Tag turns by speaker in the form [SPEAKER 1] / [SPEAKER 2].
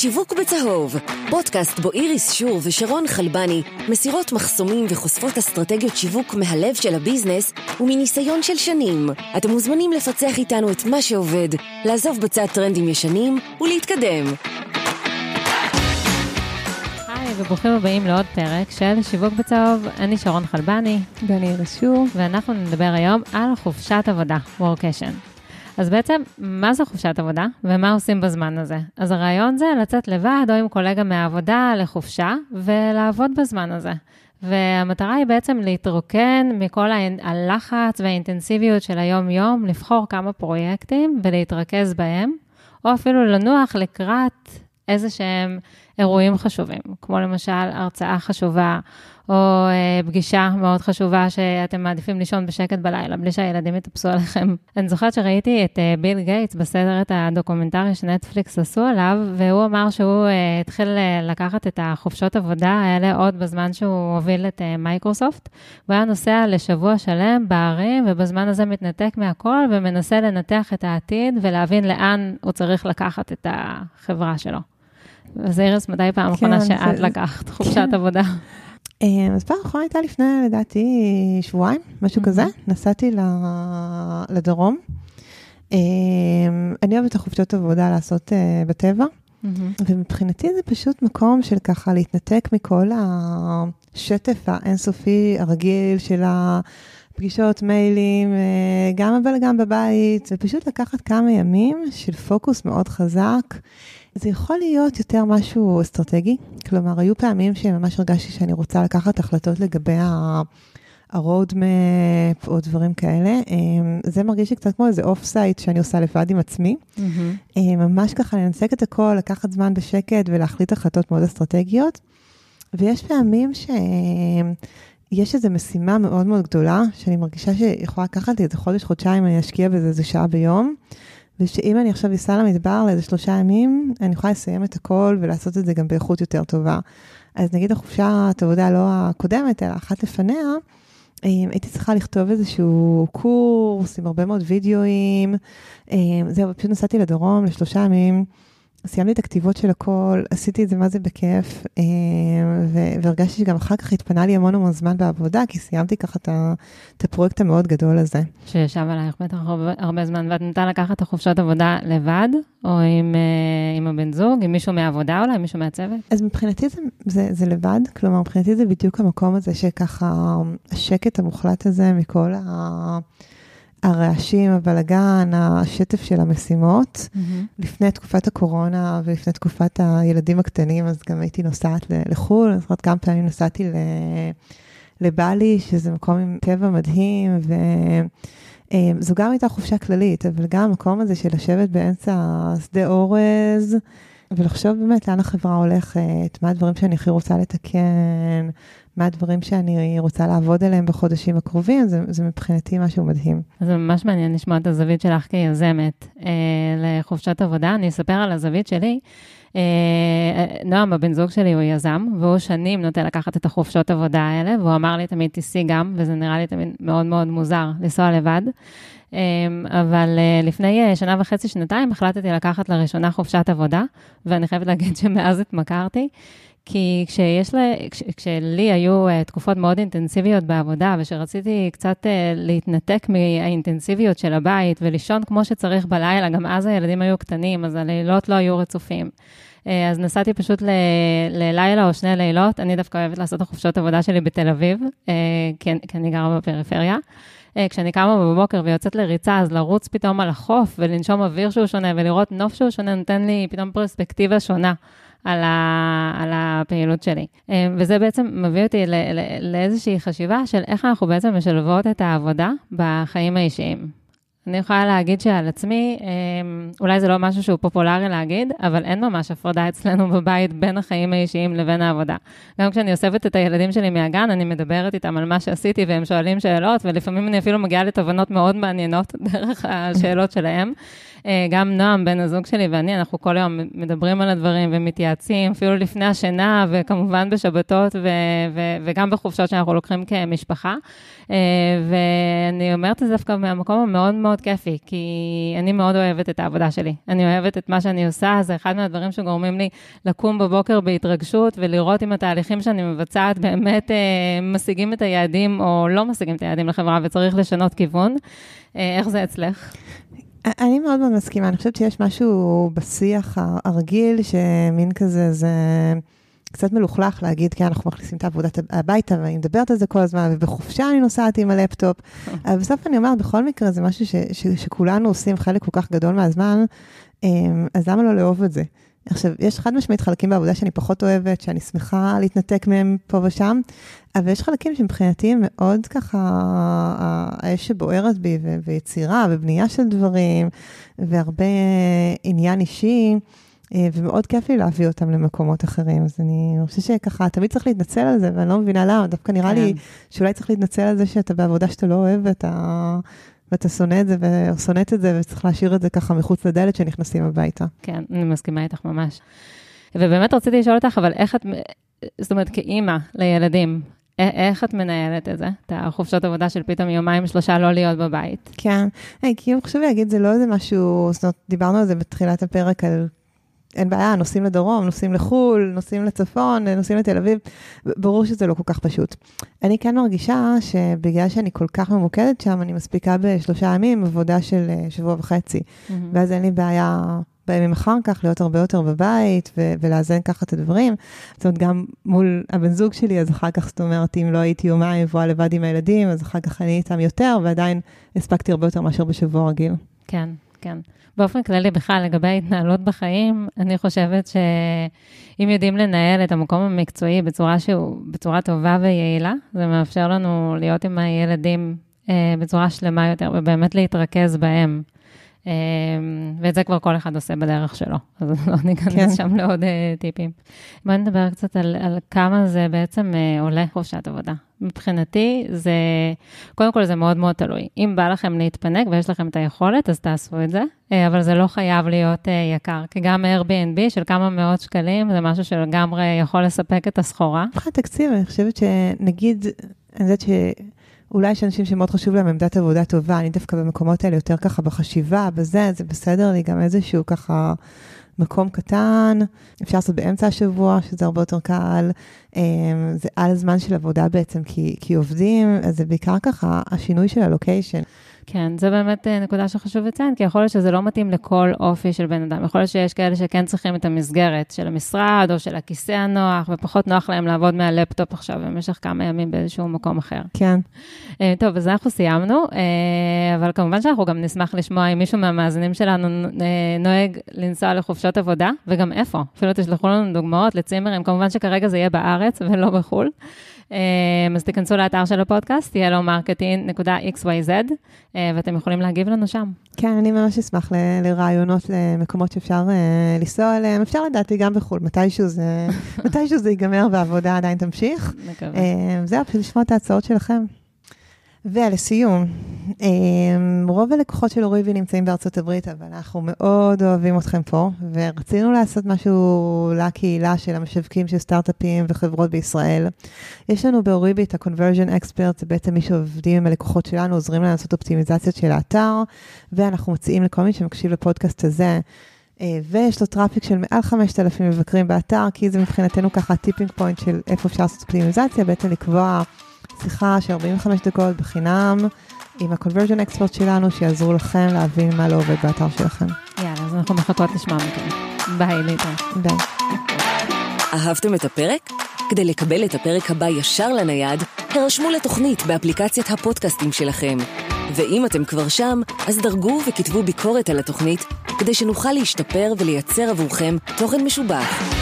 [SPEAKER 1] שיווק בצהוב, פודקאסט בו איריס שור ושרון חלבני מסירות מחסומים וחושפות אסטרטגיות שיווק מהלב של הביזנס ומניסיון של שנים. אתם מוזמנים לפצח איתנו את מה שעובד, לעזוב בצד טרנדים ישנים ולהתקדם.
[SPEAKER 2] היי, וברוכים הבאים לעוד פרק של שיווק בצהוב. אני שרון חלבני.
[SPEAKER 3] ואני איריס שור.
[SPEAKER 2] ואנחנו נדבר היום על חופשת עבודה, workation. אז בעצם, מה זה חופשת עבודה ומה עושים בזמן הזה? אז הרעיון זה לצאת לבד או עם קולגה מהעבודה לחופשה ולעבוד בזמן הזה. והמטרה היא בעצם להתרוקן מכל הלחץ והאינטנסיביות של היום-יום, לבחור כמה פרויקטים ולהתרכז בהם, או אפילו לנוח לקראת איזה שהם אירועים חשובים, כמו למשל הרצאה חשובה, או אה, פגישה מאוד חשובה שאתם מעדיפים לישון בשקט בלילה, בלי שהילדים יטפסו עליכם. אני זוכרת שראיתי את אה, ביל גייטס בסרט הדוקומנטרי שנטפליקס עשו עליו, והוא אמר שהוא אה, התחיל אה, לקחת את החופשות עבודה האלה עוד בזמן שהוא הוביל את אה, מייקרוסופט. הוא היה נוסע לשבוע שלם בערים, ובזמן הזה מתנתק מהכל ומנסה לנתח את העתיד ולהבין לאן הוא צריך לקחת את החברה שלו. אז אירס, מתי פעם אחרונה כן, שאת זה... לקחת חופשת כן. עבודה?
[SPEAKER 3] אה, אז פעם אחרונה הייתה לפני, לדעתי, שבועיים, משהו כזה. נסעתי לדרום. אה, אני אוהבת את החופשות עבודה לעשות אה, בטבע, ומבחינתי זה פשוט מקום של ככה להתנתק מכל השטף האינסופי הרגיל של הפגישות, מיילים, גם הבלגן בבית, ופשוט לקחת כמה ימים של פוקוס מאוד חזק. זה יכול להיות יותר משהו אסטרטגי, כלומר, היו פעמים שממש הרגשתי שאני רוצה לקחת החלטות לגבי ה-road map או דברים כאלה. אמ, זה מרגיש לי קצת כמו איזה off-site שאני עושה לבד עם עצמי. Mm-hmm. ממש ככה לנתק את הכל, לקחת זמן בשקט ולהחליט החלטות מאוד אסטרטגיות. ויש פעמים ש... יש איזו משימה מאוד מאוד גדולה, שאני מרגישה שיכולה לקחת לי איזה חודש, חודשיים, אני אשקיע בזה איזה שעה ביום. ושאם אני עכשיו אסע למדבר לאיזה שלושה ימים, אני יכולה לסיים את הכל ולעשות את זה גם באיכות יותר טובה. אז נגיד החופשה, אתה יודע, לא הקודמת, אלא אחת לפניה, אה, הייתי צריכה לכתוב איזשהו קורס עם הרבה מאוד וידאוים. אה, זהו, פשוט נסעתי לדרום לשלושה ימים. סיימתי את הכתיבות של הכל, עשיתי את זה מה זה בכיף, אה, והרגשתי שגם אחר כך התפנה לי המון המון זמן בעבודה, כי סיימתי ככה את הפרויקט המאוד גדול הזה.
[SPEAKER 2] שישב עלייך בטח הרבה, הרבה זמן, ואת נתנה לקחת את החופשות עבודה לבד, או עם, אה, עם הבן זוג, עם מישהו מהעבודה אולי, מישהו מהצוות?
[SPEAKER 3] אז מבחינתי זה, זה, זה לבד, כלומר, מבחינתי זה בדיוק המקום הזה שככה, השקט המוחלט הזה מכל ה... הרעשים, הבלגן, השטף של המשימות. Mm-hmm. לפני תקופת הקורונה ולפני תקופת הילדים הקטנים, אז גם הייתי נוסעת לחו"ל, אני זוכרת כמה פעמים נסעתי לבלי, שזה מקום עם טבע מדהים, וזו גם הייתה חופשה כללית, אבל גם המקום הזה של לשבת באמצע שדה אורז, ולחשוב באמת לאן החברה הולכת, מה הדברים שאני הכי רוצה לתקן, מה הדברים שאני רוצה לעבוד עליהם בחודשים הקרובים, זה, זה מבחינתי משהו מדהים.
[SPEAKER 2] זה ממש מעניין לשמוע את הזווית שלך כיזמת אה, לחופשת עבודה. אני אספר על הזווית שלי. אה, נועם, הבן זוג שלי, הוא יזם, והוא שנים נוטה לקחת את החופשות עבודה האלה, והוא אמר לי תמיד, תיסעי גם, וזה נראה לי תמיד מאוד מאוד מוזר לנסוע לבד. אה, אבל אה, לפני אה, שנה וחצי, שנתיים, החלטתי לקחת לראשונה חופשת עבודה, ואני חייבת להגיד שמאז התמכרתי. כי כשיש לה, כש, כשלי היו uh, תקופות מאוד אינטנסיביות בעבודה, ושרציתי קצת uh, להתנתק מהאינטנסיביות של הבית ולישון כמו שצריך בלילה, גם אז הילדים היו קטנים, אז הלילות לא היו רצופים. Uh, אז נסעתי פשוט ל, ללילה או שני לילות. אני דווקא אוהבת לעשות את החופשות עבודה שלי בתל אביב, כי, כי אני גרה בפריפריה. כשאני קמה בבוקר ויוצאת לריצה, אז לרוץ פתאום על החוף ולנשום אוויר שהוא שונה ולראות נוף שהוא שונה, נותן לי פתאום פרספקטיבה שונה. על, ה, על הפעילות שלי. אה, וזה בעצם מביא אותי לאיזושהי חשיבה של איך אנחנו בעצם משלבות את העבודה בחיים האישיים. אני יכולה להגיד שעל עצמי, אה, אולי זה לא משהו שהוא פופולרי להגיד, אבל אין ממש הפרדה אצלנו בבית בין החיים האישיים לבין העבודה. גם כשאני אוספת את הילדים שלי מהגן, אני מדברת איתם על מה שעשיתי, והם שואלים שאלות, ולפעמים אני אפילו מגיעה לתובנות מאוד מעניינות דרך השאלות שלהם. אה, גם נועם, בן הזוג שלי ואני, אנחנו כל היום מדברים על הדברים ומתייעצים, אפילו לפני השינה, וכמובן בשבתות ו- ו- וגם בחופשות שאנחנו לוקחים כמשפחה. אה, ואני אומרת את זה דווקא מהמקום המאוד מאוד כיפי, כי אני מאוד אוהבת את העבודה שלי. אני אוהבת את מה שאני עושה, זה אחד מהדברים שגורמים לי לקום בבוקר בהתרגשות ולראות אם התהליכים שאני מבצעת באמת אה, משיגים את היעדים או לא משיגים את היעדים לחברה וצריך לשנות כיוון. איך זה אצלך?
[SPEAKER 3] אני מאוד מאוד מסכימה, אני חושבת שיש משהו בשיח הרגיל, שמין כזה, זה קצת מלוכלך להגיד, כן, אנחנו מכניסים את העבודה הביתה, ואני מדברת על זה כל הזמן, ובחופשה אני נוסעת עם הלפטופ. אבל בסוף אני אומרת, בכל מקרה, זה משהו ש, ש, שכולנו עושים חלק כל כך גדול מהזמן, אמ, אז למה לא לאהוב את זה? עכשיו, יש חד משמעית חלקים בעבודה שאני פחות אוהבת, שאני שמחה להתנתק מהם פה ושם, אבל יש חלקים שמבחינתי הם מאוד ככה, האש שבוערת בי, ו- ויצירה, ובנייה של דברים, והרבה עניין אישי, אה, ומאוד כיף לי להביא אותם למקומות אחרים. אז אני חושבת שככה, תמיד צריך להתנצל על זה, ואני לא מבינה למה, דווקא נראה לי כן. שאולי צריך להתנצל על זה שאתה בעבודה שאתה לא אוהב, ואתה... ואתה שונא את זה ושונאת את זה, וצריך להשאיר את זה ככה מחוץ לדלת שנכנסים הביתה.
[SPEAKER 2] כן, אני מסכימה איתך ממש. ובאמת רציתי לשאול אותך, אבל איך את, זאת אומרת, כאימא לילדים, איך את מנהלת את זה? את החופשות עבודה של פתאום יומיים, שלושה לא להיות בבית.
[SPEAKER 3] כן, כי אם חשוב להגיד, זה לא איזה משהו, זאת אומרת, דיברנו על זה בתחילת הפרק, על אין בעיה, נוסעים לדרום, נוסעים לחו"ל, נוסעים לצפון, נוסעים לתל אביב, ברור שזה לא כל כך פשוט. אני כן מרגישה שבגלל שאני כל כך ממוקדת שם, אני מספיקה בשלושה ימים עבודה של אה, שבוע וחצי. Mm-hmm. ואז אין לי בעיה בימים אחר כך להיות הרבה יותר בבית ו- ולאזן ככה את הדברים. זאת אומרת, גם מול הבן זוג שלי, אז אחר כך, זאת אומרת, אם לא הייתי יומיים מבואה לבד עם הילדים, אז אחר כך אני איתם יותר, ועדיין הספקתי הרבה יותר מאשר בשבוע רגיל.
[SPEAKER 2] כן, כן. באופן כללי, בכלל, לגבי ההתנהלות בחיים, אני חושבת שאם יודעים לנהל את המקום המקצועי בצורה שהוא, בצורה טובה ויעילה, זה מאפשר לנו להיות עם הילדים אה, בצורה שלמה יותר, ובאמת להתרכז בהם. אה, ואת זה כבר כל אחד עושה בדרך שלו, אז לא ניכנס כן. שם לעוד אה, טיפים. בואי נדבר קצת על, על כמה זה בעצם אה, עולה חופשת עבודה. מבחינתי, זה, קודם כל זה מאוד מאוד תלוי. אם בא לכם להתפנק ויש לכם את היכולת, אז תעשו את זה, אה, אבל זה לא חייב להיות יקר, כי גם Airbnb של כמה מאות שקלים, זה משהו שלגמרי יכול לספק את הסחורה.
[SPEAKER 3] מבחינת תקציב, אני חושבת שנגיד, אני יודעת ש... אולי יש אנשים שמאוד חשוב להם עמדת עבודה טובה, אני דווקא במקומות האלה יותר ככה בחשיבה, בזה, זה בסדר לי גם איזשהו ככה מקום קטן, אפשר לעשות באמצע השבוע, שזה הרבה יותר קל. אמ, זה על הזמן של עבודה בעצם, כי, כי עובדים, אז זה בעיקר ככה השינוי של הלוקיישן.
[SPEAKER 2] כן, זה באמת אה, נקודה שחשוב לציין, כי יכול להיות שזה לא מתאים לכל אופי של בן אדם. יכול להיות שיש כאלה שכן צריכים את המסגרת של המשרד או של הכיסא הנוח, ופחות נוח להם לעבוד מהלפטופ עכשיו במשך כמה ימים באיזשהו מקום אחר.
[SPEAKER 3] כן.
[SPEAKER 2] אה, טוב, אז אנחנו סיימנו, אה, אבל כמובן שאנחנו גם נשמח לשמוע אם מישהו מהמאזינים שלנו נוהג לנסוע לחופשות עבודה, וגם איפה. אפילו תשלחו לנו דוגמאות לצימרים, כמובן שכרגע זה יהיה בארץ ולא בחו"ל. אמ, אז תיכנסו לאתר של הפודקאסט, תהיה לו marketing.xyz, אה, ואתם יכולים להגיב לנו שם.
[SPEAKER 3] כן, אני ממש אשמח ל- לרעיונות למקומות שאפשר uh, לנסוע אליהם. אפשר לדעתי גם בחו"ל, מתישהו זה, מתישהו זה ייגמר והעבודה עדיין תמשיך. מקווה. Uh, זהו, פשוט לשמוע את ההצעות שלכם. ולסיום, אמ, רוב הלקוחות של אוריבי נמצאים בארצות הברית, אבל אנחנו מאוד אוהבים אתכם פה, ורצינו לעשות משהו לקהילה של המשווקים של סטארט-אפים וחברות בישראל. יש לנו באוריבי את ה-conversion expert, זה בעצם מי שעובדים עם הלקוחות שלנו, עוזרים להם לעשות אופטימיזציות של האתר, ואנחנו מציעים לכל מי שמקשיב לפודקאסט הזה. אה, ויש לו traffic של מעל 5,000 מבקרים באתר, כי זה מבחינתנו ככה tipping point של איפה אפשר לעשות אופטימיזציה, בעצם לקבוע שיחה של 45 דקות בחינם עם ה-conversion expert שלנו, שיעזרו לכם להבין מה לא עובד באתר שלכם.
[SPEAKER 2] יאללה, אז אנחנו מחכות לשמוע מכם. ביי, ליטה.
[SPEAKER 3] ביי.
[SPEAKER 1] אהבתם את הפרק? כדי לקבל את הפרק הבא ישר לנייד, הרשמו לתוכנית באפליקציית הפודקאסטים שלכם. ואם אתם כבר שם, אז דרגו וכתבו ביקורת על התוכנית, כדי שנוכל להשתפר ולייצר עבורכם תוכן משובח.